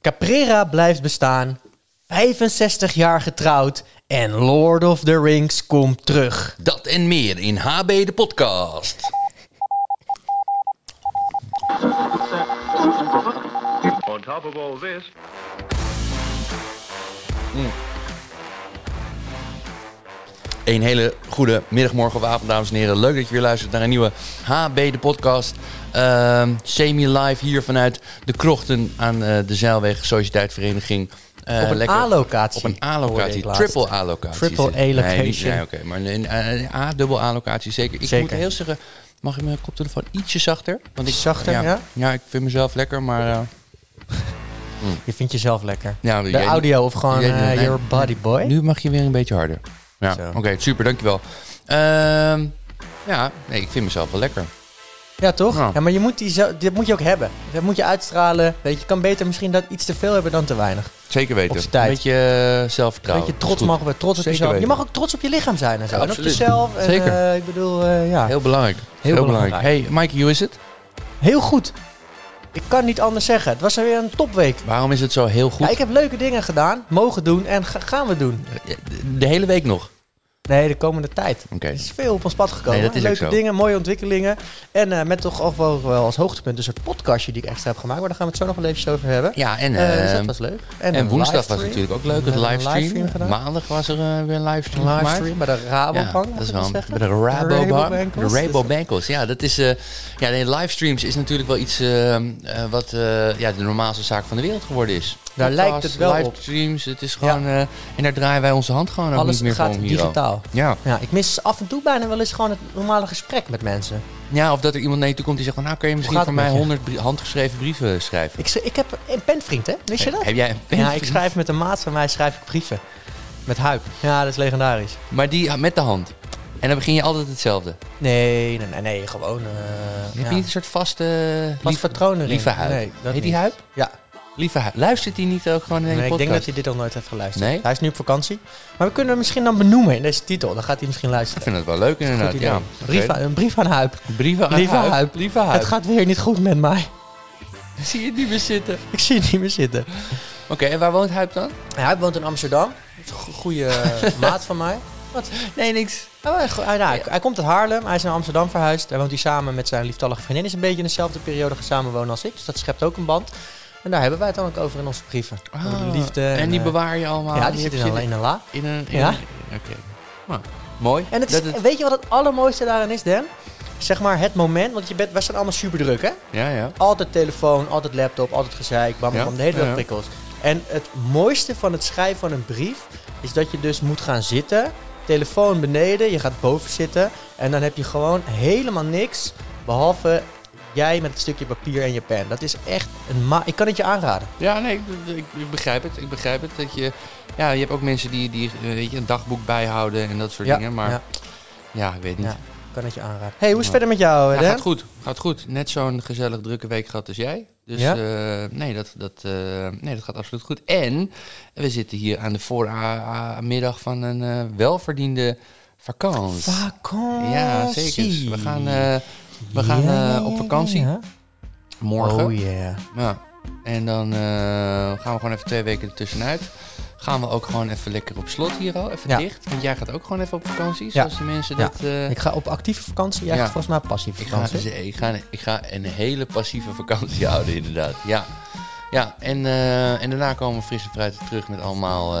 Caprera blijft bestaan. 65 jaar getrouwd. En Lord of the Rings komt terug. Dat en meer in HB de podcast. On top of all this, Een hele goede middag, morgen of avond, dames en heren. Leuk dat je weer luistert naar een nieuwe HB de podcast. Ehm, Semi-live hier vanuit de krochten aan eh, de Zeilweg Sociëteitvereniging. Eh, Op een A-locatie, Op een A-locatie, triple A-locatie. Triple A-location. Nee, oké, maar een eh, A, dubbel A-locatie zeker. Ik Zeker. moet heel zeggen, mag ik mijn koptelefoon ietsje zachter? Want ik, Zachter, ja? Ja, ik vind mezelf lekker, maar... eh, Je vindt jezelf lekker. ja, De jij- audio of gewoon nee, your body boy? Nu mag je weer een beetje harder. Ja, oké, super, dankjewel. Ehm ja, nee, ik vind mezelf wel lekker. Ja, toch? Ja. Ja, maar je moet die zo, dat moet je ook hebben. Dat moet je uitstralen. Weet je, je kan beter misschien dat iets te veel hebben dan te weinig. Zeker weten. Op z'n tijd. Een beetje eh, zelfvertrouwen. je, trots Is goed. mag we trots op Zeker jezelf. Je mag ook trots op je lichaam zijn en zo. Ja, en op jezelf. En, Zeker. eh, ik bedoel, eh, ja. Heel, Heel belangrijk. Heel belangrijk. Hey, Mikey, hoe is het? goed. Ik kan niet anders zeggen. Het was weer een topweek. Waarom is het zo heel goed? Ja, ik heb leuke dingen gedaan, mogen doen en ga- gaan we doen. De hele week nog. Nee, de komende tijd. Oké. Er is veel op ons pad gekomen. Nee, Leuke dingen, mooie ontwikkelingen. En eh, met toch ook wel, wel als hoogtepunt een soort podcastje die ik extra heb gemaakt. Maar daar gaan we het zo nog wel even over hebben. Ja, en, dus eh, dat was leuk. en woensdag was natuurlijk ook leuk. Het livestream. livestream gedaan. Maandag was er eh, weer een livestream livestream bij de Rabobank. Ja, dat is wel bij de Rabobank. Rabobankels. De Rabobankels, ja. Dat is, ja, de livestreams is natuurlijk wel iets wat ja, de normaalste zaak van de wereld geworden is. Daar lijkt het wel op. livestreams, het is gewoon... eh, en daar draaien wij onze hand gewoon ook Alles niet meer gaat digitaal. Ja. Ja, ik mis af en toe bijna wel eens gewoon het normale gesprek met mensen. ja, of dat er iemand naar je toe komt die zegt van... Nou, kun je misschien voor mij met je? 100 brie- handgeschreven brieven schrijven? Ik, ik heb een penvriend, hè? Wist je dat? Heb jij een pen? Ja, ik schrijf met een maat van mij schrijf ik brieven. Met Huip. Ja, dat is legendarisch. Maar die met de hand. En dan begin je altijd hetzelfde. Nee, nee, nee, nee gewoon... eh Heb ja. je niet een soort vaste... Wat lieve- patroon erin? Lieve Huip. Nee, dat Heet die. Huip? Ja. Lieve. Luistert hij niet ook gewoon in Nee, je ik podcast? denk dat hij dit al nooit heeft geluisterd. Nee? Hij is nu op vakantie. Maar we kunnen hem misschien dan benoemen in deze titel. Dan gaat hij misschien Ik luisteren. vind het wel leuk inderdaad. Ja. Brief aan, een brief aan Huip. Brieven aan Lieve Huip. Huip. Lieve Huip. Het gaat weer niet goed met mij. Zie je niet meer zitten. Ik zie het niet meer zitten. Oké, en waar woont Huip dan? Huip woont in Amsterdam. Dat is een goede maat van mij. Wat? Nee, niks. Oh, hij, hij, nou, hij- hij komt uit Haarlem. Hij is naar Amsterdam verhuisd. Daar woont hij samen met zijn lieftallige vriendin. Is een beetje in dezelfde periode gaan samenwonen als ik. Dus dat schept ook een band. En daar hebben wij het dan ook over in onze brieven. Over de liefde. Ah, En die eh, bewaar je allemaal. Ja, die zitten je in een la. in een... In Ja. Oké. Nou, mooi. En het is, Dat het- weet je wat het allermooiste daarin is, Dan? Zeg maar het moment, want je bent, wij zijn allemaal super druk, hè? Ja, ja. Altijd telefoon, altijd laptop, altijd gezeik, bam, bam, Ja, de hele dag ja, ja. prikkels. En het mooiste van het schrijven van een brief is dat je dus moet gaan zitten, telefoon beneden, je gaat boven zitten en dan heb je gewoon helemaal niks behalve jij met het stukje papier en je pen. Dat is echt een ma. Ik kan het je aanraden. Ja, nee, ik, ik, ik begrijp het. Ik begrijp het. Dat je, ja, je hebt ook mensen die, die eh, weet je, een dagboek bijhouden en dat soort Ja, dingen. Maar ja, ja, ik weet niet. ja, ik kan het je aanraden. Hey, hoe is het verder met jou, Ja, gaat goed. Gaat goed. Net zo'n gezellig drukke week gehad als jij. Dus Ja? eh, nee, dat, dat, eh, nee, dat gaat absoluut goed. En we zitten hier aan de voormiddag van een welverdiende vakantie. Vakantie. Ja, zeker. We gaan, we gaan Ja, eh, ja, op ja, vakantie ja. morgen. Oh yeah. Ja. En dan eh, gaan we gewoon even twee weken ertussenuit. Gaan we ook gewoon even lekker op slot hier al, even Ja. dicht. Want jij gaat ook gewoon even op vakantie, Ja. zoals de mensen Ja. dat... eh, Ik ga op actieve vakantie, jij Ja. gaat volgens mij passieve ik, ga, vakantie. ik, ga, ik ga een hele passieve vakantie houden, inderdaad. Ja, ja en, en daarna komen we fris en fruitig terug met allemaal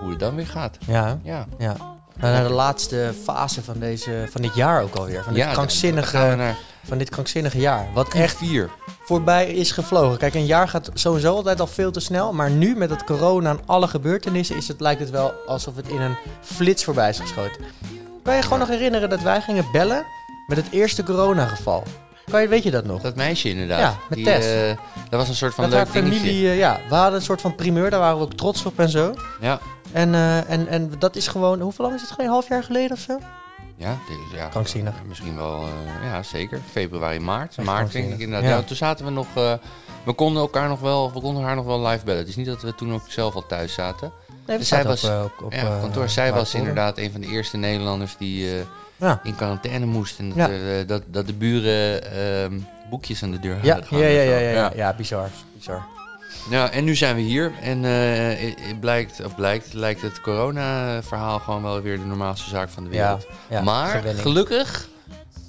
hoe het dan weer gaat. Ja, Ja, ja. Nou, naar de laatste fase van, deze, van dit jaar ook alweer. Van dit, ja krankzinnige, naar van dit krankzinnige jaar. Wat echt vier. voorbij is gevlogen. Kijk, een jaar gaat sowieso altijd al veel te snel. Maar nu met het corona en alle gebeurtenissen is het, lijkt het wel alsof het in een flits voorbij is geschoten. Kan je gewoon nog herinneren dat wij gingen bellen met het eerste coronageval? Kan je, weet je dat nog? Dat meisje inderdaad. Ja, met Die, Tess. eh, dat was een soort van dat leuk haar dingetje. familie, eh, ja, we hadden een soort van primeur, daar waren we ook trots op en zo. Ja, En, eh, en, en dat is gewoon, hoeveel lang is het? Geen half jaar geleden of zo? ja, dit is- ja Krankzinnig. Misschien wel, ja zeker. Februari, maart. Echt maart denk ik inderdaad. Ja. Ja. toen zaten we nog, we konden elkaar nog wel, we konden haar nog wel live bellen. Het is niet dat we toen ook zelf al thuis zaten. Nee, Dus staat zij was- op, op, ja, op kantoor. Zij was inderdaad een van de eerste Nederlanders die Ja. in quarantaine moest. En dat, eh, dat, dat de buren ehm, boekjes aan de deur hadden ja, ja, ja, ja, ja, ja, bizar, bizar. Ja, en nu zijn we hier. En eh, het blijkt, of blijkt, lijkt het corona-verhaal gewoon wel weer de normaalste zaak van de wereld. Ja, ja, maar gelukkig,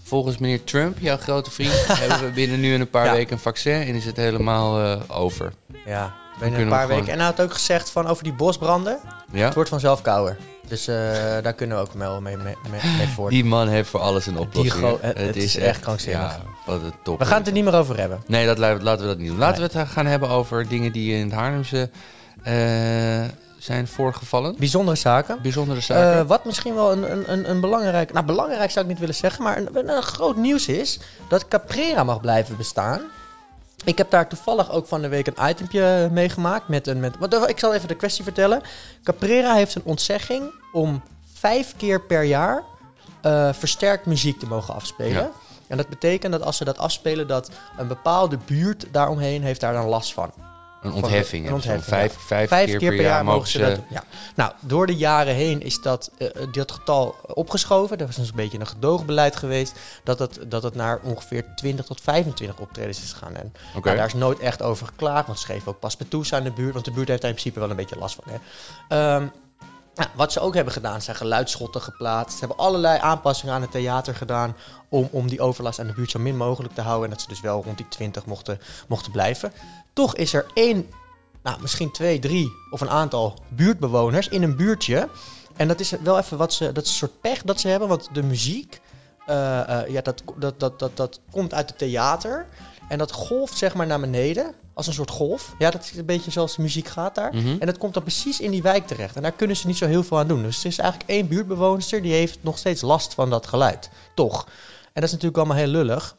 volgens meneer Trump, jouw grote vriend, hebben we binnen nu en een paar Ja. weken een vaccin en is het helemaal eh, over. Ja, binnen een paar gewoon- weken. En hij had ook gezegd van over die bosbranden. Ja? Het wordt vanzelf kouder. Dus eh, daar kunnen we ook wel mee, mee, mee, voort. Die man heeft voor alles een oplossing. het is echt krankzinnig. Ja, wat een top. we gaan het er niet meer over hebben. Nee, dat, laten we dat niet doen. Laten we het gaan hebben over dingen die in het Haarlemse eh, zijn voorgevallen. Bijzondere zaken. Bijzondere zaken. Eh, wat misschien wel een, een, een, een belangrijk... Nou, belangrijk zou ik niet willen zeggen, maar een, een groot nieuws is... dat Caprera mag blijven bestaan. Ik heb daar toevallig ook van de week een itempje meegemaakt. Met een, met, wat, ik zal even de kwestie vertellen. Caprera heeft een ontzegging om vijf keer per jaar eh, versterkt muziek te mogen afspelen. Ja. En dat betekent dat als ze dat afspelen, dat een bepaalde buurt daaromheen heeft daar dan last van. Een ontheffing. Een dan. ontheffing, vijf, vijf, Vijf keer, per jaar mogen ze... dat doen. Ja. Nou, door de jaren heen is dat, eh, dat getal opgeschoven. Er was dus een beetje een gedoogbeleid geweest. Dat het, dat het naar ongeveer 20 tot 25 optredens is gegaan. En Oké. nou, daar is nooit echt over geklaagd. Want ze geven ook paspartouts aan de buurt. Want de buurt heeft daar in principe wel een beetje last van. Hè. Ehm, nou, wat ze ook hebben gedaan, zijn geluidsschotten geplaatst. Ze hebben allerlei aanpassingen aan het theater gedaan. Om, om die overlast aan de buurt zo min mogelijk te houden. En dat ze dus wel rond die 20 mochten, mochten blijven. Toch is er één, nou misschien twee, drie of een aantal buurtbewoners in een buurtje. En dat is wel even wat ze, dat is een soort pech dat ze hebben. Want de muziek, eh, eh, ja, dat, dat, dat, dat, dat komt uit het theater. En dat golft zeg maar naar beneden. Als een soort golf. Ja, dat is een beetje zoals de muziek gaat daar. Mhm. En dat komt dan precies in die wijk terecht. En daar kunnen ze niet zo heel veel aan doen. Dus er is eigenlijk één buurtbewoner die heeft nog steeds last van dat geluid. Toch. En dat is natuurlijk allemaal heel lullig.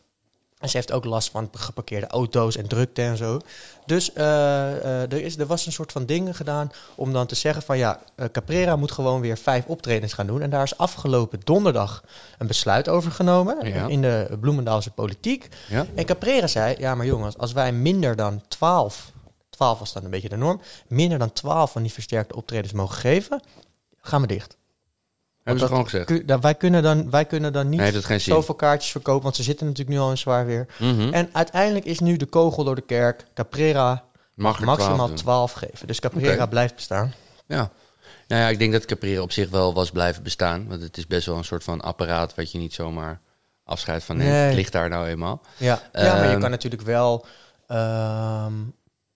En ze heeft ook last van geparkeerde auto's en drukte en zo. Dus eh, eh, er, is, er was een soort van dingen gedaan om dan te zeggen van ja, eh, Caprera moet gewoon weer vijf optredens gaan doen. En daar is afgelopen donderdag een besluit over genomen Ja. in de Bloemendaalse politiek. Ja? En Caprera zei, ja maar jongens, als wij minder dan 12, 12 was dan een beetje de norm, minder dan 12 van die versterkte optredens mogen geven, gaan we dicht. Hebben ze gewoon gezegd. dat wij, kunnen dan, wij kunnen dan niet zoveel kaartjes verkopen, want ze zitten natuurlijk nu al in zwaar weer. Mhm. En uiteindelijk is nu de kogel door de kerk. Caprera Mag maximaal 12 doen. 12 geven. Dus Caprera blijft bestaan. Ja. Nou ja, ik denk dat Caprera op zich wel was blijven bestaan. Want het is best wel een soort van apparaat wat je niet zomaar afscheid van neemt. Nee. Het ligt daar nou eenmaal. Ja, ja maar je Ehm, kan natuurlijk wel... ehm,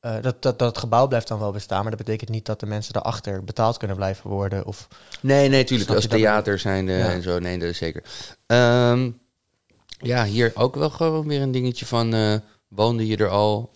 eh, dat, dat, dat gebouw blijft dan wel bestaan, maar dat betekent niet dat de mensen daarachter betaald kunnen blijven worden. Of, Nee, nee, tuurlijk. Als theater zijn Ja. en zo. Nee, dat is zeker. Ehm, ja, hier ook wel gewoon weer een dingetje van... eh, woonde je er al?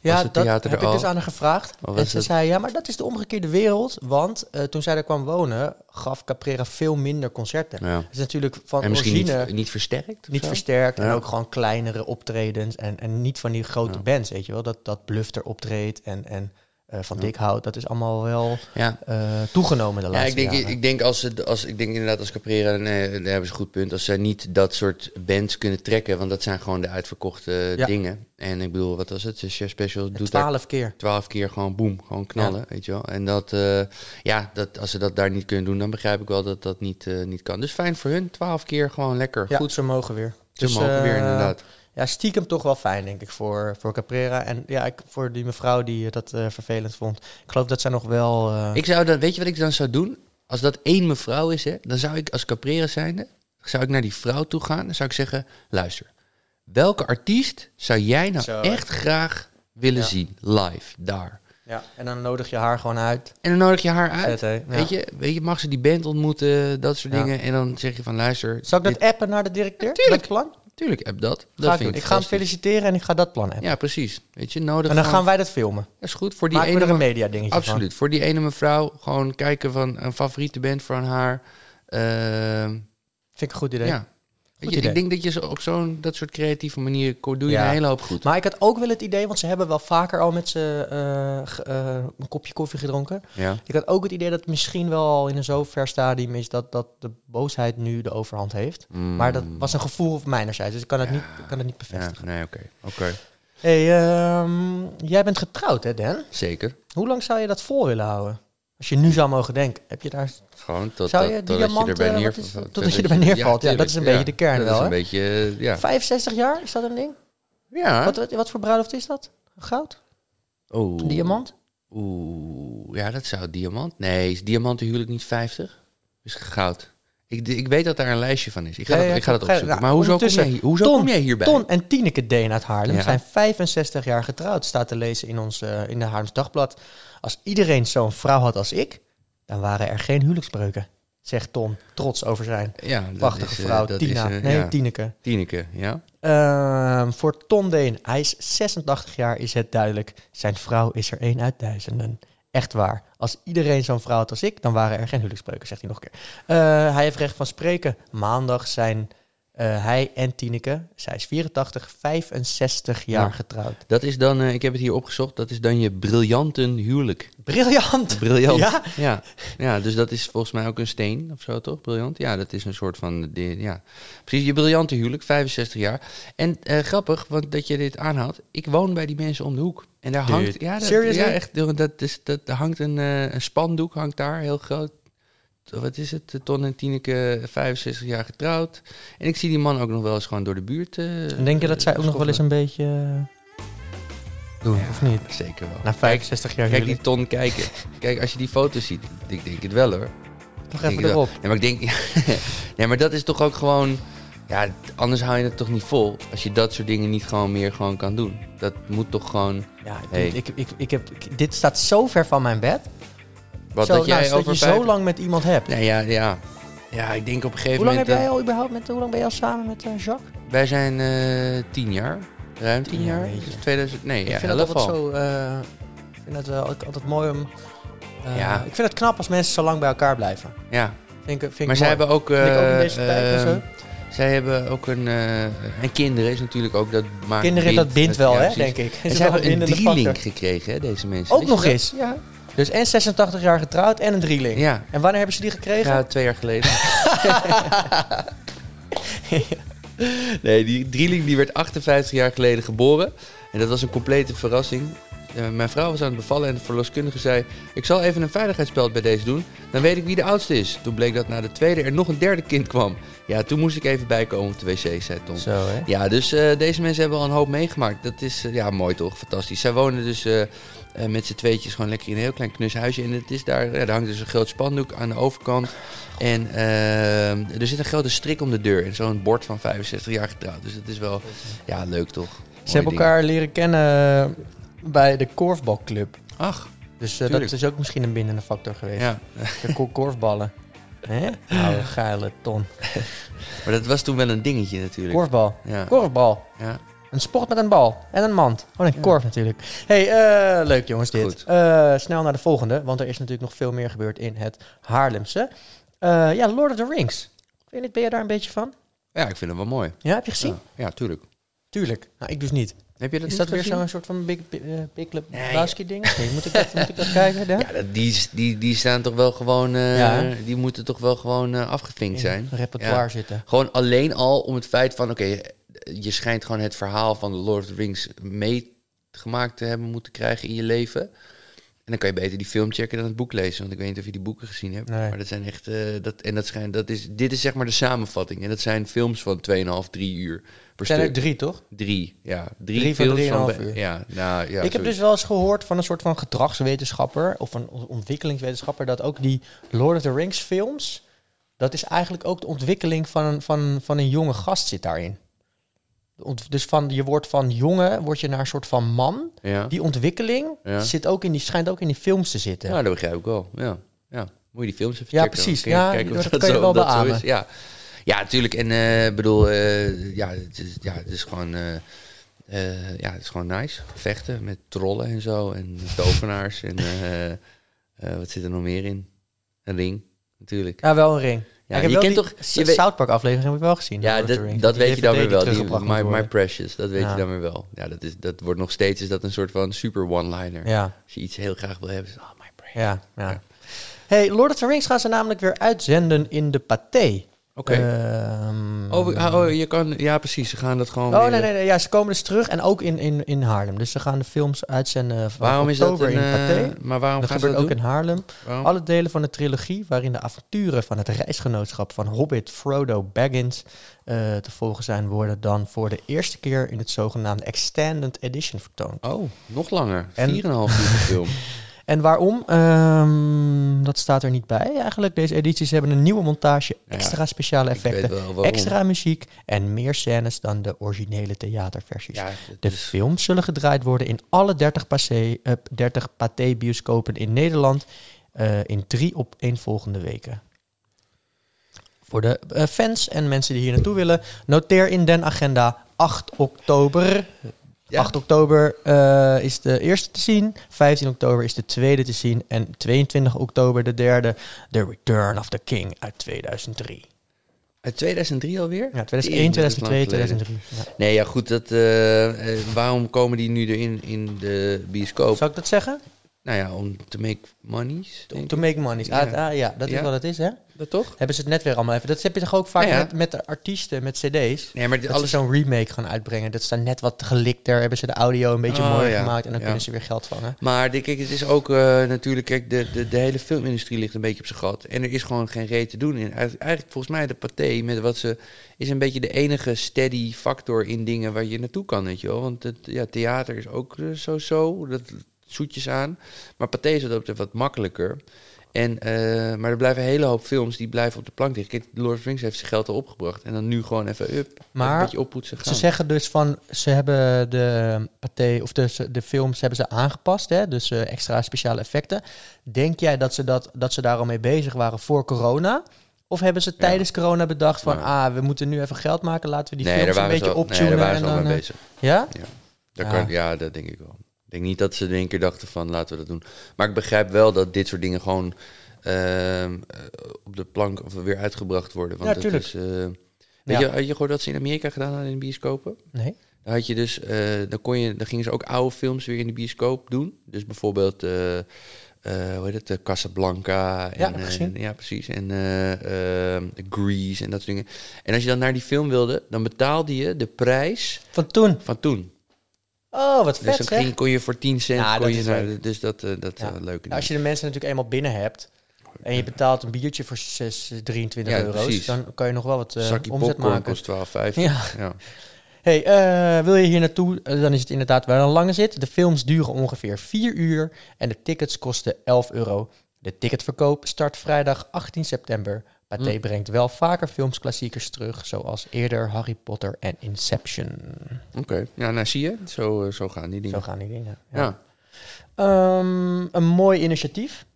Ja, dat heb ik dus aan haar gevraagd. En ze het- zei, ja, maar dat is de omgekeerde wereld. Want eh, toen zij daar kwam wonen, gaf Caprera veel minder concerten. Ja. Is natuurlijk van En misschien origine... niet, niet versterkt? Niet zo? versterkt en ook gewoon kleinere optredens. En, en niet van die grote Ja. bands, weet je wel. Dat, dat Blufter optreedt en, en eh, Van Dikhout. Dat is allemaal wel Ja. eh, toegenomen de Ja, laatste ik denk, jaren. ik denk als ze, als ik denk inderdaad als Caprera, nee, daar hebben ze een goed punt. Als ze niet dat soort bands kunnen trekken, want dat zijn gewoon de uitverkochte Ja. dingen. En ik bedoel, wat was het? Chef Special doet Twaalf keer. twaalf keer gewoon boem, gewoon knallen, weet je wel. En dat, eh, ja, dat, als ze dat daar niet kunnen doen, dan begrijp ik wel dat dat niet, niet kan. Dus fijn voor hun, twaalf keer gewoon lekker. Ja, Goed, ze mogen weer. ze Dus, mogen weer inderdaad. Ja, stiekem toch wel fijn, denk ik, voor, voor Caprera. En ja, ik, voor die mevrouw die dat eh, vervelend vond. Ik geloof dat zij nog wel... eh, Ik zou dan, weet je wat ik dan zou doen? Als dat één mevrouw is, hè, dan zou ik als Caprera zijnde, zou ik naar die vrouw toe gaan. Dan zou ik zeggen, luister, welke artiest zou jij nou Zo, echt graag willen Ja. zien live daar? ja, en dan nodig je haar gewoon uit. En dan nodig je haar uit. Zet, hè? Ja. Weet, je, weet je, mag ze die band ontmoeten, dat soort Ja. dingen. En dan zeg je van, luister. Zal ik dat appen naar de directeur? tuurlijk. Dat plan? Tuurlijk, heb dat. dat Ga ik vind doen. Ik ga hem feliciteren en ik ga dat plan appen. Ja, precies. Weet je, nodig en dan gaan wij dat filmen. Dat is goed. Voor die ene er een media dingetje van. Absoluut. Voor die ene mevrouw gewoon kijken van een favoriete band van haar. Ehm, Vind ik een goed idee. ja. Weet je, ik denk dat je op zo'n dat soort creatieve manier doe je Ja. een hele hoop goed. Maar ik had ook wel het idee, want ze hebben wel vaker al met ze eh, eh, een kopje koffie gedronken. Ja. Ik had ook het idee dat het misschien wel al in een zo ver stadium is dat, dat de boosheid nu de overhand heeft. Mm. Maar dat was een gevoel van mijnerzijds, dus ik kan het niet, kan het niet bevestigen. nee, oké. Oké. Hey, ehm, jij bent getrouwd hè Dan? Zeker. Hoe lang zou je dat vol willen houden? Als je nu zou mogen denken, heb je daar... Gewoon tot, Zou je totdat diamant, je erbij neer, wat is het? Totdat je erbij neervalt. Ja, dat is een beetje de kern dat wel, is een beetje, ja. 65 jaar, is dat een ding? Ja, Wat, wat, wat voor bruiloft is dat? Goud? Oeh. Diamant? Oeh, ja, dat zou diamant. Nee, is diamant huwelijk niet 50? Is goud. Ik, ik weet dat daar een lijstje van is. Ik ga, Ja, dat, ik ga dat opzoeken. nou, maar hoezo, kom jij, hier- hoezo Ton, kom jij hierbij? Ton en Tineke Deen uit Haarlem Ja. zijn 65 jaar getrouwd. Staat te lezen in, ons, eh, in de Haarlems Dagblad. Als iedereen zo'n vrouw had als ik, dan waren er geen huwelijksbreuken. Zegt Ton, trots over zijn ja, prachtige is, eh, vrouw, Tina. is, eh, nee, Tineke. Tineke, ja. Ehm, voor Ton Deen, hij is 86 jaar, is het duidelijk. Zijn vrouw is er één uit duizenden. Echt waar. Als iedereen zo'n vrouw had als ik, dan waren er geen huwelijksbreuken, zegt hij nog een keer. Eh, hij heeft recht van spreken. Maandag zijn eh, hij en Tineke, zij is 84, 65 jaar Ja. getrouwd. Dat is dan, eh, ik heb het hier opgezocht, dat is dan je briljanten huwelijk. Briljant! Briljant. Ja? Ja, ja, dus dat is volgens mij ook een steen of zo, toch? Briljant. Ja, dat is een soort van. Ja. Precies, je briljante huwelijk, 65 jaar. En eh, grappig, want dat je dit aanhaalt. Ik woon bij die mensen om de hoek. En daar hangt. Dude, Ja, dat, ja echt. Dat, is, dat, er hangt een, een spandoek, hangt daar heel groot. Wat is het? Ton en Tineke, 65 jaar getrouwd. En ik zie die man ook nog wel eens gewoon door de buurt. eh, En denk je dat zij ook nog wel eens een beetje eh, doen, Ja, of niet? Zeker wel. Na 65 jaar Kijk die ton kijken. Kijk, als je die foto's ziet, ik denk het wel hoor. Denk even erop. Nee, maar ik denk... nee, maar dat is toch ook gewoon... Ja, anders hou je het toch niet vol. Als je dat soort dingen niet gewoon meer gewoon kan doen. Dat moet toch gewoon... Ja, Hey. ik, ik, ik heb, dit staat zo ver van mijn bed. Wat zo, dat jij nou, over je vijf... zo lang met iemand hebt. Nee, ja, ja. Ja, ik denk op een gegeven Hoe lang heb moment... jij dat- al überhaupt met, hoe lang ben je al samen met eh, Jacques? Wij zijn eh tien jaar. Ruim tien Tien jaar, jaar. weet je. Dus 2000... Nee, ja, ik vind het elf altijd al. zo. eh, ik vind het wel altijd mooi om. Ja. Ik vind het knap als mensen zo lang bij elkaar blijven. Ja, Vind ik, vind ik maar zij mooi. hebben ook... Vind ik ook in eh, deze tijd en zo. eh, Zij hebben ook een... eh, en kinderen is natuurlijk ook... Dat maakt Kinderen, dat bindt wel, ja, hè, denk ik. En ze hebben een drieling gekregen, hè, deze mensen. Ook nog eens. Ja. Dus en 86 jaar getrouwd en een drieling. Ja. En wanneer hebben ze die gekregen? Ja, twee jaar geleden. nee, die drieling die werd 58 jaar geleden geboren. En dat was een complete verrassing. Eh, mijn vrouw was aan het bevallen en de verloskundige zei... ik zal even een veiligheidsspeld bij deze doen. Dan weet ik wie de oudste is. Toen bleek dat na de tweede er nog een derde kind kwam. Ja, toen moest ik even bijkomen op de wc, zei Tom. Zo, hè? Ja, dus eh, deze mensen hebben al een hoop meegemaakt. Dat is eh, ja, mooi toch? Fantastisch. Zij wonen dus met z'n tweetjes gewoon lekker in een heel klein knus huisje. En het is daar, ja, daar hangt dus een groot spandoek aan de overkant. En er zit een grote strik om de deur. En zo'n bord van 65 jaar getrouwd. Dus dat is wel ja, leuk toch? Ze hebben elkaar leren kennen bij de korfbalclub. Ach, Dus eh, dat is ook misschien een bindende factor geweest. ja. De ko- korfballen. Hè? Oude geile ton. Maar dat was toen wel een dingetje natuurlijk. Korfbal. Ja. Korfbal. ja. Een sport met een bal en een mand. Oh, een korf natuurlijk. hey, eh, leuk jongens dit. Eh, snel naar de volgende, want er is natuurlijk nog veel meer gebeurd in het Haarlemse. Ja, Lord of the Rings. Weet niet, ben je daar een beetje van? ja, ik vind het wel mooi. Ja, heb je gezien? Ja, ja tuurlijk. Tuurlijk. Nou, ik dus niet. Heb je dat is dat weer zo'n soort van Big, eh, big Club Nee. Lebowski ding? Nee, moet, ik dat, moet ik dat kijken? Ja? Ja, dat- die, die, die staan toch wel gewoon... eh, Ja. Die moeten toch wel gewoon eh, afgevinkt zijn. Repertoire Ja. zitten. Gewoon alleen al om het feit van, oké, je schijnt gewoon het verhaal van de Lord of the Rings meegemaakt te hebben moeten krijgen in je leven. En dan kan je beter die film checken dan het boek lezen. Want ik weet niet of je die boeken gezien hebt. Nee. Maar dat zijn echt, eh, dat, en dat schijnt, dat is, dit is zeg maar de samenvatting. En dat zijn films van 2,5, 3 uur per zijn er drie, toch? Drie, ja. Drie, Drie van films 3,5 van, uur. Ja, nou, ja. ik heb dus wel eens gehoord van een soort van gedragswetenschapper of een on- ontwikkelingswetenschapper dat ook die Lord of the Rings films, dat is eigenlijk ook de ontwikkeling van een, van, van een jonge gast zit daarin. Dus van, je wordt van jongen, word je naar een soort van man. Ja. Die ontwikkeling Ja. zit ook in die, schijnt ook in die films te zitten. Ja, dat begrijp ik wel. Ja, ja. moet je die films even Ja, checken. precies. Ja, kijken of dat kan je wel dat beamen. Ja. ja, natuurlijk. En eh, bedoel, eh, ja, het is, ja, het is gewoon... eh, ja, het is gewoon nice. Vechten met trollen en zo. En tovenaars. en wat zit er nog meer in? Een ring, natuurlijk. Ja, wel een ring. Ja, ik heb je kent toch- je South Park aflevering heb ik wel gezien. Ja, dat, weet je dan weer wel. Die, my, my. Precious, dat weet Ja. je dan weer wel. Ja, dat, is, dat wordt nog steeds is dat een soort van super one-liner. Ja, Als je iets heel graag wil hebben, is oh, my Precious. ja, ja. Hey, Lord of the Rings gaan ze namelijk weer uitzenden in de Pathé. Oké. Ehm, oh, ah, oh, je kan... Ja, precies. Ze gaan dat gewoon Oh weer- nee, nee, nee, ja, ze komen dus terug en ook in, in, in Haarlem. Dus ze gaan de films uitzenden van Waarom is dat een, in eh, Pathé. Maar waarom Dat gaan ze dat ook doen? in Haarlem. Waarom? Alle delen van de trilogie waarin de avonturen van het reisgenootschap van Hobbit Frodo Baggins eh, te volgen zijn, worden dan voor de eerste keer in het zogenaamde Extended Edition vertoond. Oh, nog langer. En- 4,5 uur film. En waarom? Ehm, dat staat er niet bij eigenlijk. Deze edities hebben een nieuwe montage, Ja, extra speciale effecten, extra muziek en meer scènes dan de originele theaterversies. Ja, De is- films zullen gedraaid worden in alle 30 Pathé, eh, 30 Pathé-bioscopen in Nederland eh, in drie op één volgende weken. Voor de eh, fans en mensen die hier naartoe willen, noteer in den agenda 8 oktober. Ja. 8 oktober eh, is de eerste te zien, 15 oktober is de tweede te zien en 22 oktober de derde, The Return of the King uit 2003. Uit 2003 alweer? Ja, 2001, dat is lang 2002, geleden. 2003. Ja. Nee, ja goed. Dat, eh, eh, waarom komen die nu erin in de bioscoop? Zou ik dat zeggen? Nou ja, om te make monies. denk To make money. Ja. Ah, ah, ja, dat is wat het is, hè? Dat toch? Hebben ze het net weer allemaal even. Dat heb je toch ook vaak Ja, ja. Met, met de artiesten, met cd's? Nee, maar dit Dat alles ze zo'n remake gaan uitbrengen. Dat staat net wat gelikter. Hebben ze de audio een beetje Oh, mooier ja. gemaakt. En dan Ja. kunnen ze weer geld vangen. Maar de- kijk, het is ook eh, natuurlijk, kijk, de, de, de hele filmindustrie ligt een beetje op zijn gat. En er is gewoon geen reet te doen in. Eigenlijk, volgens mij de pathé met wat ze is een beetje de enige steady factor in dingen waar je naartoe kan, weet je wel. Want het ja, theater is ook eh, zo-zo, dat zoetjes aan. Maar pathé is dat betreft wat makkelijker. En, eh, maar er blijven een hele hoop films die blijven op de plank liggen. Kijk, Lord of the Rings heeft zijn geld al opgebracht. En dan nu gewoon even up, Maar een beetje oppoetsen gaan. Ze zeggen dus van, ze hebben de pathé, of de, de films hebben ze aangepast. Hè? Dus eh, extra speciale effecten. Denk jij dat ze, dat, dat ze daar al mee bezig waren voor corona? Of hebben ze Ja. tijdens corona bedacht van, ah, we moeten nu even geld maken. Laten we die nee, films een beetje al, nee, optunen. daar waren en ze al mee eh, bezig. ja? Ja. Kan, ja, dat denk ik wel. Ik denk niet dat ze in één keer dachten van laten we dat doen. Maar ik begrijp wel dat dit soort dingen gewoon ehm, eh, op de plank of weer uitgebracht worden. Want Ja, dat is. eh, Ja. je, had je gehoord dat ze in Amerika gedaan hadden in de bioscopen? Nee? Dan had je dus, eh, dan kon je, dan gingen ze ook oude films weer in de bioscoop doen. Dus bijvoorbeeld, hoe heet het, Casablanca. En, Ja, gezien. ja, precies. En Grease en dat soort dingen. En als je dan naar die film wilde, dan betaalde je de prijs Van toen. van toen. Oh, wat Dus vet dan zeg. ging, kon je voor 10 cent. Ja, kon dat je naar, dus dat, eh, dat Ja. eh, leuke Nou, als je de mensen natuurlijk eenmaal binnen hebt en je betaalt een biertje voor 6, 23 Ja, euro's, precies. dan kan je nog wel wat eh, Zakje omzet popcorn maken. kost 12,50. Ja. ja. Hey, eh, wil je hier naartoe? Dan is het inderdaad wel een lange zit. De films duren ongeveer 4 uur en de tickets kosten 11 euro. De ticketverkoop start vrijdag 18 september. Pathé Hm. brengt wel vaker filmsklassiekers terug, zoals eerder Harry Potter en Inception. Oké. Ja, nou zie je. Zo, eh, zo gaan die dingen. Zo gaan die dingen. ja. Ehm, een mooi initiatief.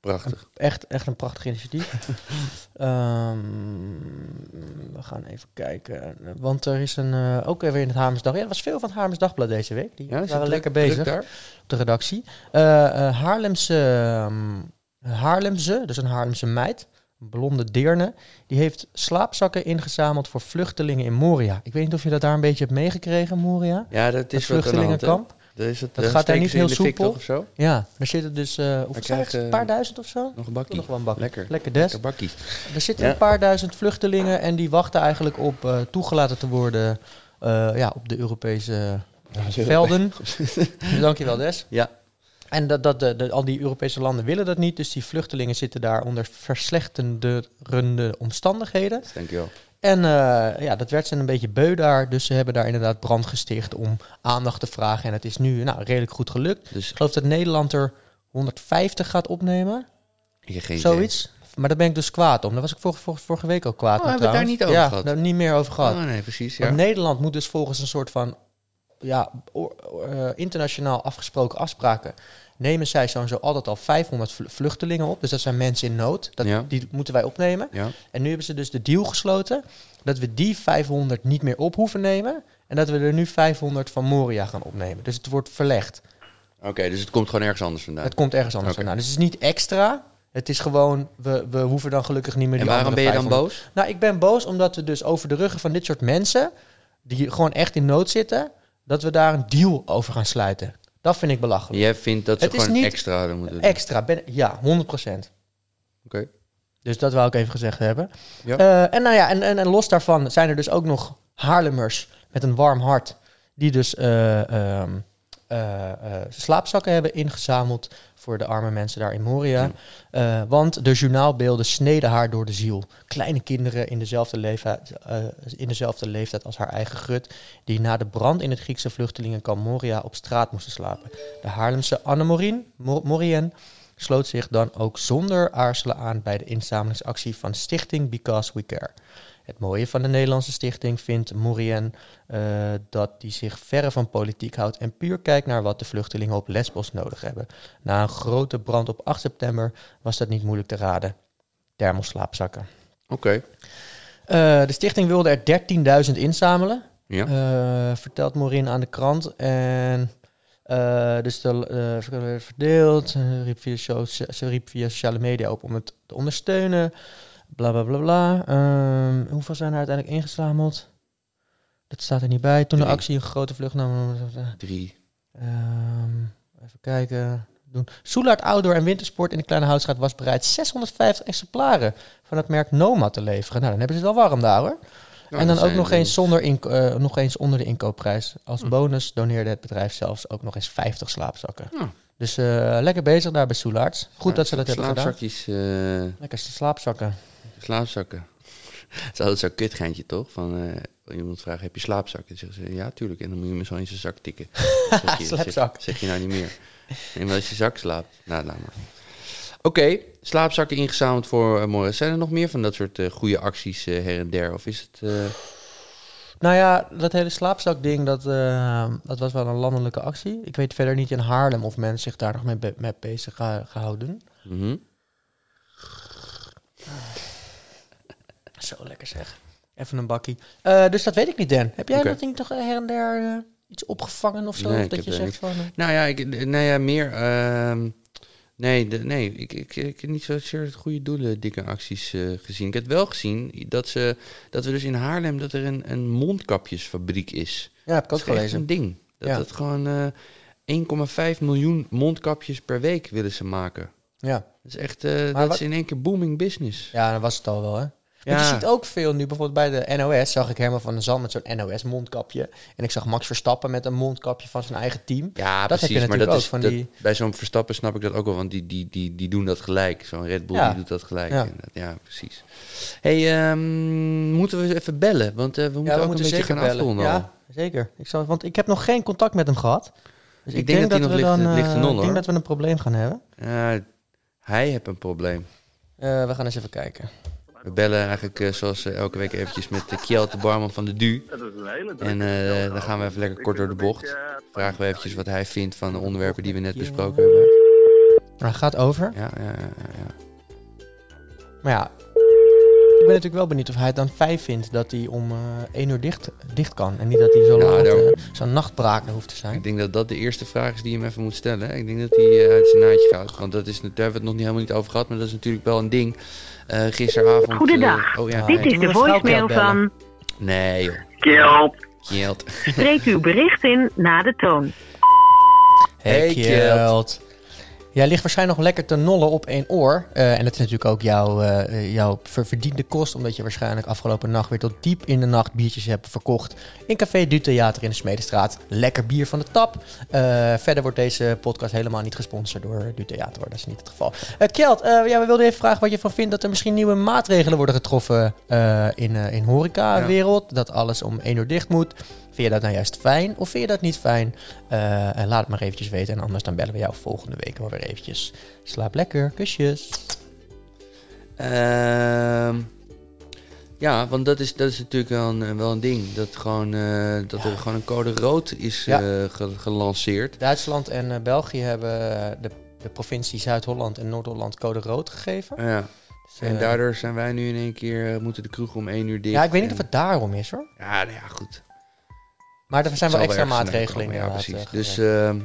prachtig. Echt, echt een prachtig initiatief. Ehm, we gaan even kijken. Want er is een, eh, ook weer in het Hamersdag. Ja, er was veel van het deze week. Die Ja, waren druk- lekker bezig daar? op de redactie. Eh, Haarlemse, ehm, Haarlemse, dus een Haarlemse meid, blonde deerne, die heeft slaapzakken ingezameld voor vluchtelingen in Moria. Ik weet niet of je dat daar een beetje hebt meegekregen, Moria. Ja, dat is vluchtelingenkamp. Dat, is het, Dat eh, gaat daar niet heel soepel. of zo? Ja, daar zitten dus, eh zijn het? krijgen- een paar duizend of zo? Nog een bakkie. Nog wel een bak. Lekker. Lekker des. Lekker bakkie. Er zitten Ja. een paar duizend vluchtelingen en die wachten eigenlijk op eh, toegelaten te worden eh, ja, op de Europese velden. Dankjewel Des. Ja. En dat, dat, de, de- al die Europese landen willen dat niet, dus die vluchtelingen zitten daar onder verslechterende omstandigheden. Dankjewel. En eh, ja, dat werd ze een beetje beu daar, dus ze hebben daar inderdaad brand gesticht om aandacht te vragen. En het is nu nou, redelijk goed gelukt. Dus Ik geloof dat Nederland er 150 gaat opnemen. ik heb geen idee. Zoiets. Maar daar ben ik dus kwaad om. Daar was ik vorige, vorige, vorige week ook kwaad Oh, om hebben we het daar niet over ja, gehad? daar niet meer over gehad. Oh, nee, precies. Ja. Want Nederland moet dus volgens een soort van ja, eh, internationaal afgesproken afspraken... nemen zij sowieso altijd al 500 vl- vluchtelingen op. Dus dat zijn mensen in nood. Dat, Ja. Die moeten wij opnemen. Ja. En nu hebben ze dus de deal gesloten... dat we die 500 niet meer op hoeven nemen... en dat we er nu 500 van Moria gaan opnemen. Dus het wordt verlegd. Oké, dus het komt gewoon ergens anders vandaan. Het komt ergens anders vandaan. Dus het is niet extra... Het is gewoon, we, we hoeven dan gelukkig niet meer En die waarom ben je dan 500 boos? nou, ik ben boos omdat we dus over de ruggen van dit soort mensen, die gewoon echt in nood zitten, dat we daar een deal over gaan sluiten. Dat vind ik belachelijk. Jij vindt dat ze Het gewoon extra hadden moeten doen. Extra, ben, ja, 100 procent. Oké. Dus dat wou ik even gezegd hebben. Ja. Eh, en, nou ja, en, en, en los daarvan zijn er dus ook nog Haarlemmers met een warm hart. Die dus eh, ehm, eh, eh, slaapzakken hebben ingezameld voor de arme mensen daar in Moria. Eh, want de journaalbeelden sneden haar door de ziel. Kleine kinderen in dezelfde, leeftijd, eh, in dezelfde leeftijd als haar eigen gut... die na de brand in het Griekse vluchtelingenkamp Moria op straat moesten slapen. De Haarlemse Anne Morien sloot zich dan ook zonder aarzelen aan... bij de inzamelingsactie van Stichting Because We Care. Het mooie van de Nederlandse stichting vindt Morien eh, dat die zich verre van politiek houdt en puur kijkt naar wat de vluchtelingen op Lesbos nodig hebben. Na een grote brand op 8 september was dat niet moeilijk te raden. Thermoslaapzakken. Oké. Eh, de stichting wilde er 13.000 inzamelen, Ja. eh, vertelt Morin aan de krant. En dus de, verdeeld. Ze riep, via show- ze riep via sociale media op om het te ondersteunen. Bla bla bla bla. Ehm, hoeveel zijn er uiteindelijk ingezameld? Dat staat er niet bij. Toen de actie een grote vlucht nam. Drie. Ehm, even kijken. Doen. Soelaard Outdoor en Wintersport in de Kleine Houtstraat was bereid 650 exemplaren van het merk Noma te leveren. Nou, dan hebben ze het wel warm daar hoor. Ja, en dan ook nog eens, zonder inko- eh, nog eens onder de inkoopprijs. Als Hm. bonus doneerde het bedrijf zelfs ook nog eens 50 slaapzakken. Ja. Dus eh, lekker bezig daar bij Soelaards. Goed dat ze dat hebben gedaan. Slaapzakjes, eh, Lekker slaapzakken. Slaapzakken. Het is altijd zo'n kutgeintje, toch? Van, eh, iemand vraagt, heb je slaapzakken? Dan zeggen ze, ja, tuurlijk. En dan moet je me zo in zijn zak tikken. Dan zeg je, Slapzak. Zeg, zeg je nou niet meer. En als je zak slaapt. Nou, laat maar. Oké, slaapzakken ingezameld voor uh, Morris. Zijn er nog meer van dat soort eh, goede acties eh, her en der? Of is het... eh, Nou ja, dat hele slaapzakding, dat, eh, dat was wel een landelijke actie. Ik weet verder niet in Haarlem of mensen zich daar nog mee, be- mee bezig gehouden. mhm. Zo lekker zeg. Even een bakkie. Eh, dus dat weet ik niet, Dan. Heb jij Oké. dat niet toch her en der eh, iets opgevangen of zo? Nee, Of ik dat je zegt van... eh, Nou ja, ik, nou ja meer... ehm, nee, de, nee ik, ik, ik heb niet zozeer het goede doelen dikke acties gezien. Ik heb wel gezien dat, ze, dat we dus in Haarlem... dat er een, een mondkapjesfabriek is. ja, heb ik ook dat is echt gelezen. een ding. Dat Ja. het gewoon eh 1,5 miljoen mondkapjes per week willen ze maken. Ja. Dat is echt... dat wat- is in één keer booming business. ja, dat was het al wel, hè? Want je ziet ook veel nu, bijvoorbeeld bij de NOS zag ik Herman van der Zand met zo'n NOS-mondkapje. En ik zag Max Verstappen met een mondkapje van zijn eigen team. Ja, Dat heb je precies. maar dat is, van dat- die- bij zo'n Verstappen snap ik dat ook wel, want die, die, die, die doen dat gelijk. Zo'n Red Bull die doet dat gelijk. Ja. precies. hey, ehm, moeten we even bellen? Want eh, we moeten ja, ook een beetje gaan afronden. Ja, zeker. Ik zal, want ik heb nog geen contact met hem gehad. Dus Ik denk dat hij nog we ligt- dan, ligt eh, Ik denk hoor. dat we een probleem gaan hebben. Hij heeft een probleem. Eh, we gaan eens even kijken. We bellen eigenlijk eh, zoals eh, elke week eventjes met uh, Kjeld, de barman van de DU. Dat is een hele En eh, dan gaan we even lekker kort door de bocht. Vragen we eventjes wat hij vindt van de onderwerpen die we net besproken hebben. Maar het gaat over. Ja, ja, ja, ja, ja. Maar ja, ik ben natuurlijk wel benieuwd of hij het dan fijn vindt dat hij om eh 1 uur dicht, dicht kan. En niet dat hij zo Ja, laat, eh, zo'n nachtbraak hoeft te zijn. Ik denk dat dat de eerste vraag is die je hem even moet stellen. Ik denk dat hij eh, uit zijn naadje gaat. Want dat is, daar hebben we het nog niet helemaal niet over gehad. Maar dat is natuurlijk wel een ding. Eh, gisteravond... eh, Goedendag. oh ja, Dit is de voicemail van... Nee joh. Kjeld. Spreek uw bericht in na de toon. Hey, Hey, Kjeld. Jij ligt waarschijnlijk nog lekker te nollen op één oor. Eh, en dat is natuurlijk ook jouw, eh, jouw ver- verdiende kost. Omdat je waarschijnlijk afgelopen nacht weer tot diep in de nacht biertjes hebt verkocht. In Café Du Theater in de Smedestraat. Lekker bier van de tap. Eh, verder wordt deze podcast helemaal niet gesponsord door Du Theater. hoor. Dat is niet het geval. Kjeld, ja, we wilden even vragen wat je van vindt dat er misschien nieuwe maatregelen worden getroffen in, in horeca-wereld. Dat alles om één uur dicht moet. Vind je dat nou juist fijn of vind je dat niet fijn? Eh, en laat het maar eventjes weten. En anders dan bellen we jou volgende week wel weer eventjes. Slaap lekker. Kusjes. Ehm, ja, want dat is, dat is natuurlijk wel een, wel een ding. Dat, gewoon, eh, dat er gewoon een code rood is Ja. eh, ge- gelanceerd. Duitsland en België hebben de, de provincie Zuid-Holland en Noord-Holland code rood gegeven. Ja. Dus, En daardoor zijn wij nu in één keer, moeten de kroegen om één uur dicht. Ja, ik weet niet of het daarom is hoor. Ja, nou ja, goed. Maar er zijn wel extra maatregelen komen. Ja, precies. eh, Dus, ehm,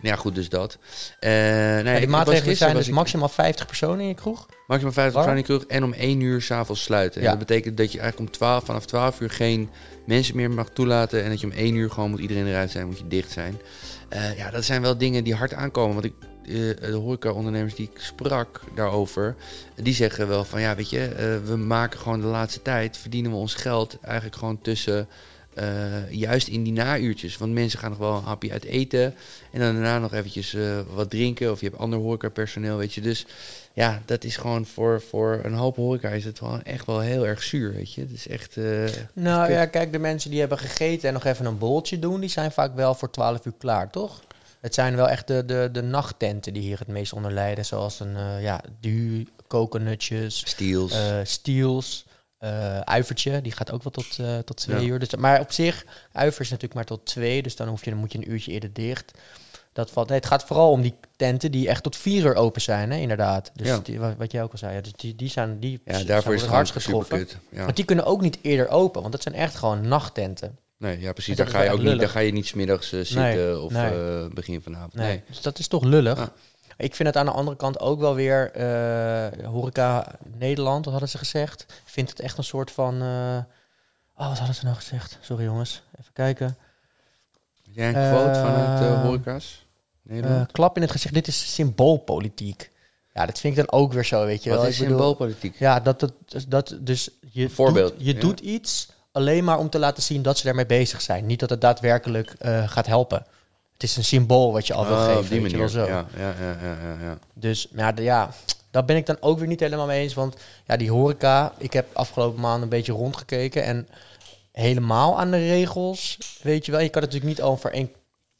ja, goed, dus dat. Eh nee, die ik was maatregelen zijn dus ik- maximaal 50 personen in je kroeg. Maximaal 50 Waar? persoon in de kroeg en om 1 uur s'avonds sluiten. Ja. En dat betekent dat je eigenlijk om 12, vanaf 12 uur geen mensen meer mag toelaten. En dat je om 1 uur gewoon moet iedereen eruit zijn, moet je dicht zijn. Eh, ja, dat zijn wel dingen die hard aankomen. Want ik, eh, de horeca-ondernemers die ik sprak daarover, die zeggen wel van ja, weet je, eh, we maken gewoon de laatste tijd, verdienen we ons geld eigenlijk gewoon tussen, eh, juist in die nauurtjes. Want mensen gaan nog wel een hapje uit eten en dan daarna nog eventjes eh, wat drinken of je hebt ander horeca-personeel, weet je. Dus ja, dat is gewoon voor, voor een hoop horeca is het wel echt wel heel erg zuur, weet je. Het is echt... eh, Nou ja, kijk, de mensen die hebben gegeten en nog even een bolletje doen, die zijn vaak wel voor 12 uur klaar, toch? Het zijn wel echt de, de, de nachttenten die hier het meest onder lijden. Zoals een ja, du, kokonnutjes, Steels. steels, eh uivertje. Die gaat ook wel tot, eh, tot twee Ja. uur. Dus, maar op zich, uiver is natuurlijk maar tot twee. Dus dan, hoef je, dan moet je een uurtje eerder dicht. Dat valt, nee, het gaat vooral om die tenten die echt tot vier uur open zijn, hè, inderdaad. Dus Ja. die, wat, wat jij ook al zei. Ja, dus die, die zijn die ja, daarvoor is het hard getroffen. Ja. Want die kunnen ook niet eerder open, want dat zijn echt gewoon nachttenten. Nee, ja, precies. Daar ga, je ook niet, daar ga je niet smiddags eh, zitten Nee, of nee. begin vanavond. Nee. Nee. Dus dat is toch lullig. Ik vind het aan de andere kant ook wel weer... eh, horeca Nederland, wat hadden ze gezegd? Vindt het echt een soort van... eh, oh, wat hadden ze nou gezegd? Sorry jongens, even kijken. Jij een quote vanuit de Eh, horeca's? Nederland? klap in het gezicht, dit is symboolpolitiek. Ja, dat vind ik dan ook weer zo, weet je Wat wel. is Ik bedoel- symboolpolitiek? Ja, dat, dat, dat dus je, voorbeeld, doet, je ja. doet iets alleen maar om te laten zien dat ze daarmee bezig zijn. Niet dat het daadwerkelijk gaat helpen. Het is een symbool wat je al wil Oh, geven. op die manier. wel zo. Ja, ja, ja, ja, ja. Dus ja, de- ja, daar ben ik dan ook weer niet helemaal mee eens. Want ja, die horeca, ik heb afgelopen maanden een beetje rondgekeken. En helemaal aan de regels, weet je wel. Je kan het natuurlijk niet over één...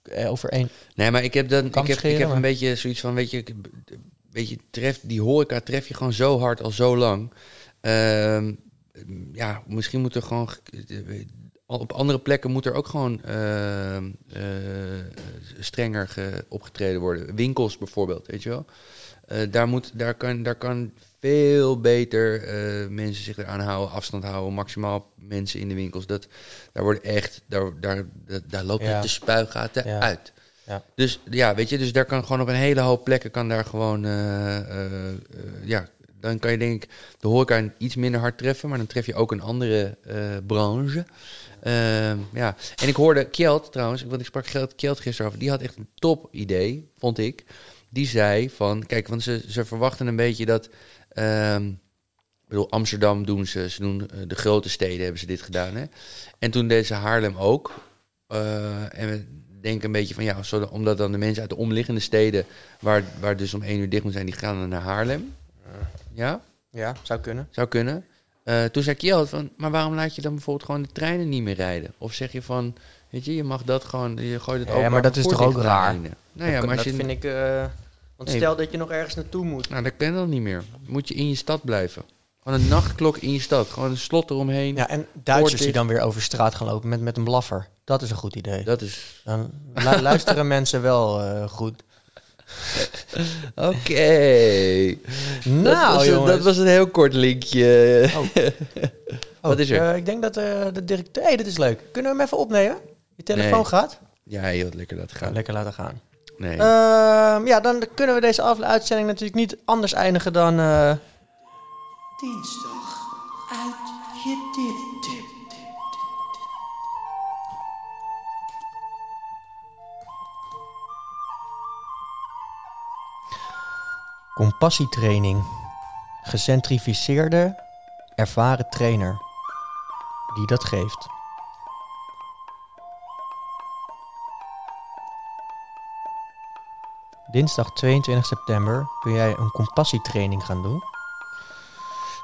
eh, over één Nee, maar ik heb, dan, ik heb, ik heb een beetje zoiets van, weet je, weet je treft, die horeca tref je gewoon zo hard al zo lang. Ehm, ja, misschien moet er gewoon, op andere plekken moet er ook gewoon ehm, eh, strenger ge- opgetreden worden. Winkels bijvoorbeeld, weet je wel. Eh, daar, moet, daar, kan, daar kan veel beter eh, mensen zich eraan houden, afstand houden, maximaal mensen in de winkels. Dat, daar wordt echt, daar, daar, daar, daar loopt Ja. het de spuigaten Ja. uit. Ja. Dus ja, weet je, dus daar kan gewoon op een hele hoop plekken kan daar gewoon, eh, eh, eh, ja, dan kan je denk ik de horeca iets minder hard treffen, maar dan tref je ook een andere eh, branche. Ehm, ja, en ik hoorde Kjeld trouwens, want ik sprak Kjeld, Kjeld gisteren over, die had echt een top idee, vond ik. Die zei van, kijk, want ze, ze verwachten een beetje dat, ehm, ik bedoel, Amsterdam doen ze, ze doen eh, de grote steden hebben ze dit gedaan, hè. En toen deed ze Haarlem ook. Eh, en we denken een beetje van, ja, omdat dan de mensen uit de omliggende steden, waar, waar dus om één uur dicht moet zijn, die gaan dan naar Haarlem. Ja, Ja, zou kunnen. zou kunnen. Eh, toen zei Kjeld van, maar waarom laat je dan bijvoorbeeld gewoon de treinen niet meer rijden? Of zeg je van, weet je, je mag dat gewoon, je gooit het Ja, ook. maar dat is toch ook raar? Nou ja, maar als dat je, vind ik... eh, want Nee. stel dat je nog ergens naartoe moet. nou dat kan dan niet meer. Moet je in je stad blijven. Gewoon een nachtklok in je stad. Gewoon een slot eromheen. Ja, en Duitsers die dan weer over straat gaan lopen met, met een blaffer. Dat is een goed idee. Dat is... Dan lu- luisteren mensen wel eh, goed. Oké. Nou, dat, was een, jongens. dat was een heel kort linkje. Oh, Wat is er? eh, ik denk dat eh, de directeur... Hé, dit is leuk. Kunnen we hem even opnemen? Je telefoon Nee. gaat? Ja, je had lekker laten gaan. Lekker laten gaan. Nee. Ehm, ja, dan kunnen we deze uitzending natuurlijk niet anders eindigen dan... eh, Dinsdag uit je Compassietraining. Gecentrificeerde, ervaren trainer. Die dat geeft. Dinsdag 22 september kun jij een compassietraining gaan doen.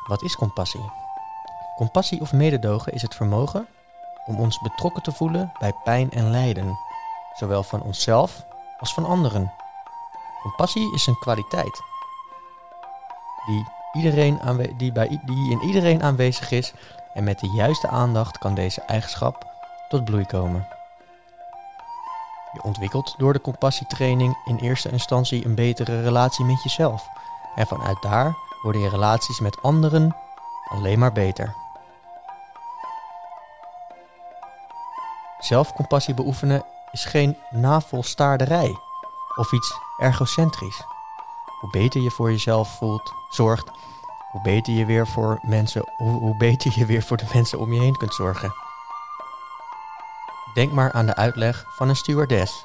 Wat is compassie? Compassie of mededogen is het vermogen om ons betrokken te voelen bij pijn en lijden, zowel van onszelf als van anderen. Compassie is een kwaliteit die, iedereen die, bij, die in iedereen aanwezig is en met de juiste aandacht kan deze eigenschap tot bloei komen. Je ontwikkelt door de compassietraining in eerste instantie een betere relatie met jezelf en vanuit daar worden je relaties met anderen alleen maar beter. Zelfcompassie beoefenen is geen navolstaarderij of iets ergocentrisch hoe beter je voor jezelf voelt, zorgt, hoe beter je weer voor mensen, hoe, hoe beter je weer voor de mensen om je heen kunt zorgen. Denk maar aan de uitleg van een stewardess.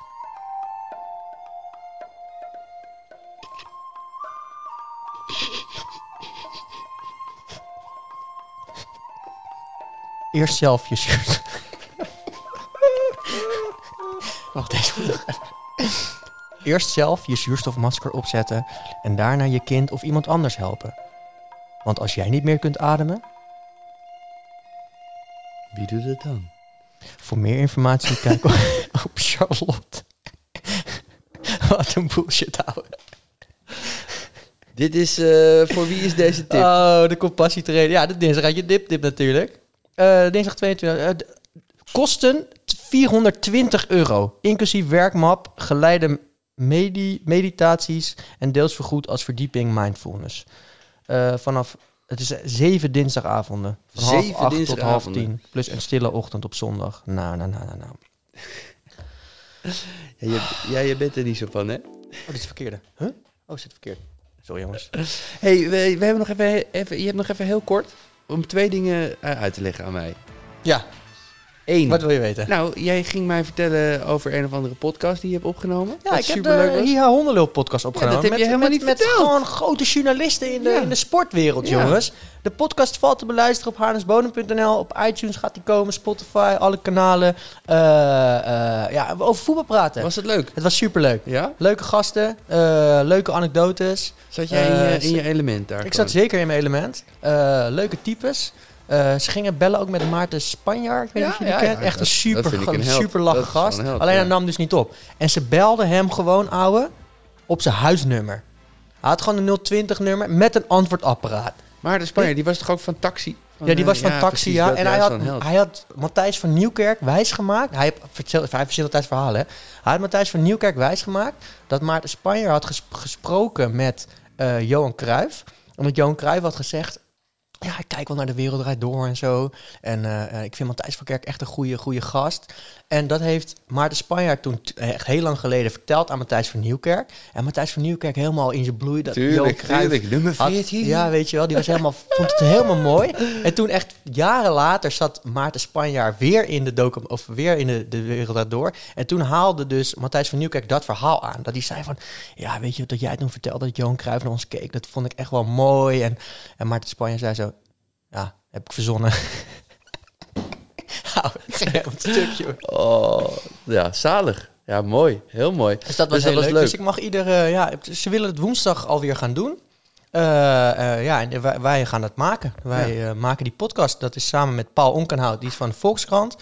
Eerst zelf je shirt. Wacht even. Eerst zelf je zuurstofmasker opzetten en daarna je kind of iemand anders helpen. Want als jij niet meer kunt ademen, Wie doet het dan? voor meer informatie kijk op, op Charlotte. Wat een bullshit, ouwe. Dit is, eh, voor wie is deze tip? Oh, de compassietrainer. Ja, de dinsdag had je dip dip natuurlijk. Eh, dinsdag 22. eh, kosten 420 euro. Inclusief werkmap, geleide medi meditaties en deels vergoed als verdieping mindfulness. Eh, vanaf, het is zeven dinsdagavonden. Van half Zeven acht tot half tien. Plus een stille ochtend op zondag. Nou, nou, nou, nou, nou. Ja, je, ja, je bent er niet zo van, hè? Oh, dit is verkeerde. Huh? Oh, is het verkeerd? Sorry jongens. hey, we, we hebben nog even, even, je hebt nog even heel kort om twee dingen eh, uit te leggen aan mij. Ja, Eén. wat wil je weten? Nou, jij ging mij vertellen over een of andere podcast die je hebt opgenomen. Ja, ik heb superleuk de. Hiha Hondenlul podcast opgenomen. dat heb je met, helemaal met, niet met verteld. gewoon grote journalisten in de, Ja. in de sportwereld, Ja. jongens. De podcast valt te beluisteren op harnesbodem.nl. Op iTunes gaat die komen, Spotify, alle kanalen. Eh, eh, ja, over voetbal praten. Was het leuk? Het was superleuk. Ja? Leuke gasten, eh, leuke anekdotes. Zat jij in, je, in je element daar? Ik zat zeker in mijn element. Eh, leuke types. Eh, ze gingen bellen ook met Maarten Spanjaard. Ik weet niet Ja, of je die ja, kent. ja, Echt een dat- super, een super gast. Alleen ja. hij nam dus niet op. En ze belden hem gewoon, ouwe, op zijn huisnummer. Hij had gewoon een 020 nummer met een antwoordapparaat. Maar de Spanjaard, die was toch ook van Taxi? Ja, die eh, was van Taxi, precies, ja. En hij had, hij had Matthijs van Nieuwkerk wijsgemaakt. Hij, heeft verteld, hij verzint altijd verhalen, hè. Hij had Matthijs van Nieuwkerk wijsgemaakt... dat Maarten Spanjer had ges- gesproken met eh, Johan Cruijff. Omdat Johan Cruijff had gezegd... Ja, ik kijk wel naar de wereld draait door en zo. En eh, eh, ik vind Matthijs van Kerk echt een goede, goede gast. En dat heeft Maarten Spanjaard toen t- echt heel lang geleden verteld aan Matthijs van Nieuwkerk. En Matthijs van Nieuwkerk helemaal in zijn bloei. Dat Tuurlijk, tuurlijk. Nummer had- 14. ja, weet je wel. Die was helemaal, vond het helemaal mooi. En toen echt jaren later zat Maarten Spanjaard weer in de docu of weer in de, de wereld daardoor. En toen haalde dus Matthijs van Nieuwkerk dat verhaal aan. Dat hij zei van, ja, weet je dat jij toen vertelde dat Johan Cruijff naar ons keek. Dat vond ik echt wel mooi. En, en Maarten Spanjaard zei zo, ja, heb ik verzonnen. Nou, stukje. hoor. Oh, ja, zalig. Ja, mooi. Heel mooi. Dus dat was Dus heel leuk. Dus ik mag ieder... eh, ja, ze willen het woensdag alweer gaan doen. Eh, eh, ja, en wij, wij gaan dat maken. Wij maken die podcast. Dat is samen met Paul Onkenhout, die is van de Volkskrant.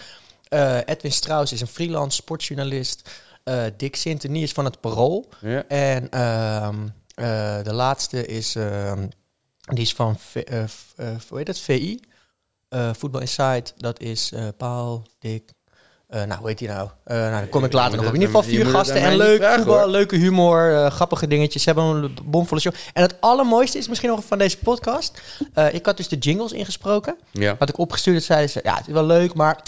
Eh, Edwin Strauss is een freelance sportjournalist. Eh, Dick Sintony is van het Parool. Ja. En ehm, eh, de laatste is, ehm, die is van, V- eh, eh, hoe heet het, VI. Eh Voetbal Insight, dat is Paul, Dick, nou, hoe heet die nou? Eh, nou, dan kom ik later nog op. In ieder geval vier gasten en leuk vragen, voetbal, hoor. leuke humor, grappige dingetjes. Ze hebben een bomvolle show. En het allermooiste is misschien nog van deze podcast. ik had dus de jingles ingesproken. Ja. Had ik opgestuurd, dat zeiden ze, ja, het is wel leuk, maar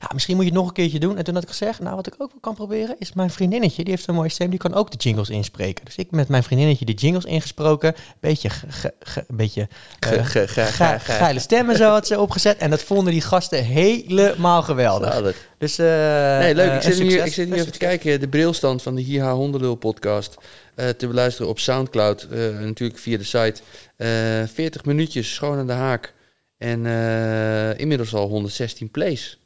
ja, misschien moet je het nog een keertje doen. En toen had ik gezegd, nou, wat ik ook wel kan proberen, is mijn vriendinnetje, die heeft een mooie stem, die kan ook de jingles inspreken. Dus ik met mijn vriendinnetje de jingles ingesproken, beetje, ge, ge- ge- een beetje Ge- ge- ge- ge- ge- ge- geile stemmen zo had ze opgezet. En dat vonden die gasten helemaal geweldig. Zalig. Dus, eh Nee, leuk. eh, ik, zit een hier, ik zit hier even te kijken. De brilstand van de Hiha Hondenlul podcast. eh, te beluisteren op Soundcloud. natuurlijk via de site. Eh 40 minuutjes, schoon aan de haak. En inmiddels al 116 plays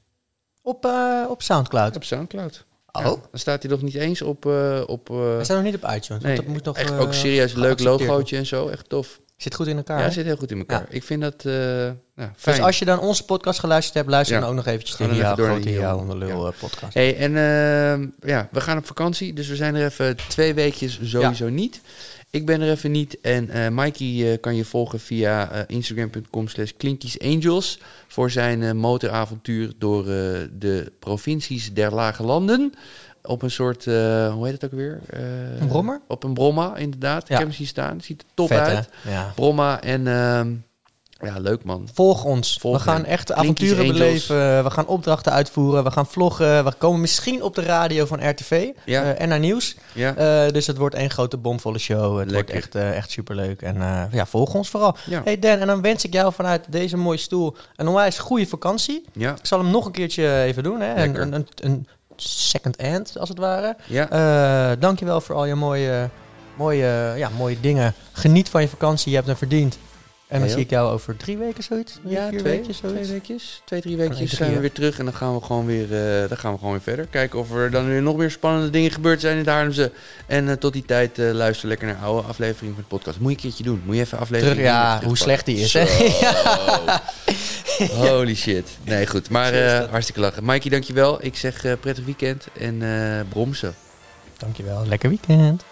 Op, eh, op Soundcloud. op Soundcloud. Oh. Ja, dan staat hij nog niet eens op... eh, op eh, We zijn nog niet op iTunes. nee, dat moet nog, echt ook serieus leuk logootje en zo. Echt tof. Zit goed in elkaar. Ja, zit heel goed in elkaar. Ja. Ik vind dat eh nou, fijn. Dus als je dan onze podcast geluisterd hebt, luister Ja. dan ook nog eventjes Ja even door naar die Ja eh, podcast. Hey, en ehm, ja, we gaan op vakantie, dus we zijn er even twee weekjes sowieso niet. Ik ben er even niet. En eh Mikey eh, kan je volgen via eh, instagram.com slash Angels voor zijn motoravontuur door de provincies der Lage Landen. Op een soort, hoe heet het ook weer? Een brommer? Op een bromma, inderdaad. Ik Ja. heb hem zien staan. Ziet er top Vet, uit. Ja. Bromma en ehm, ja, leuk man. Volg ons. Volg we gaan hem. echt avonturen beleven. We gaan opdrachten uitvoeren. We gaan vloggen. We komen misschien op de radio van RTV Ja. eh, en naar nieuws. Ja, Eh, dus het wordt één grote bomvolle show. Het Lekker. wordt echt, eh, echt superleuk. En ja, volg ons vooral. ja. Hey Dan, en dan wens ik jou vanuit deze mooie stoel een onwijs goede vakantie. Ik zal hem nog een keertje even doen. Hè? Een, een, een, een second hand, als het ware. ja. Dankjewel voor al je mooie, mooie, ja, mooie dingen. Geniet van je vakantie, je hebt hem verdiend. En dan zie ik jou over drie weken zoiets? Drie, Ja, vier twee, weken zoiets? twee weekjes. Twee, drie nee, weekjes drie, zijn we weer terug. En dan gaan we gewoon weer, eh, dan gaan we gewoon weer verder. Kijken of er dan weer nog meer spannende dingen gebeurd zijn in het Haarlemse. En eh, tot die tijd eh, luister lekker naar oude afleveringen van de podcast. Moet je een keertje doen. Moet je even aflevering Terug, ja, hoe slecht die is, hè? Holy shit. Nee, goed. Maar hartstikke lachen. Mikey, dankjewel. Ik zeg prettig weekend en bromsen. Dankjewel, lekker weekend.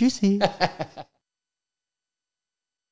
Juicy.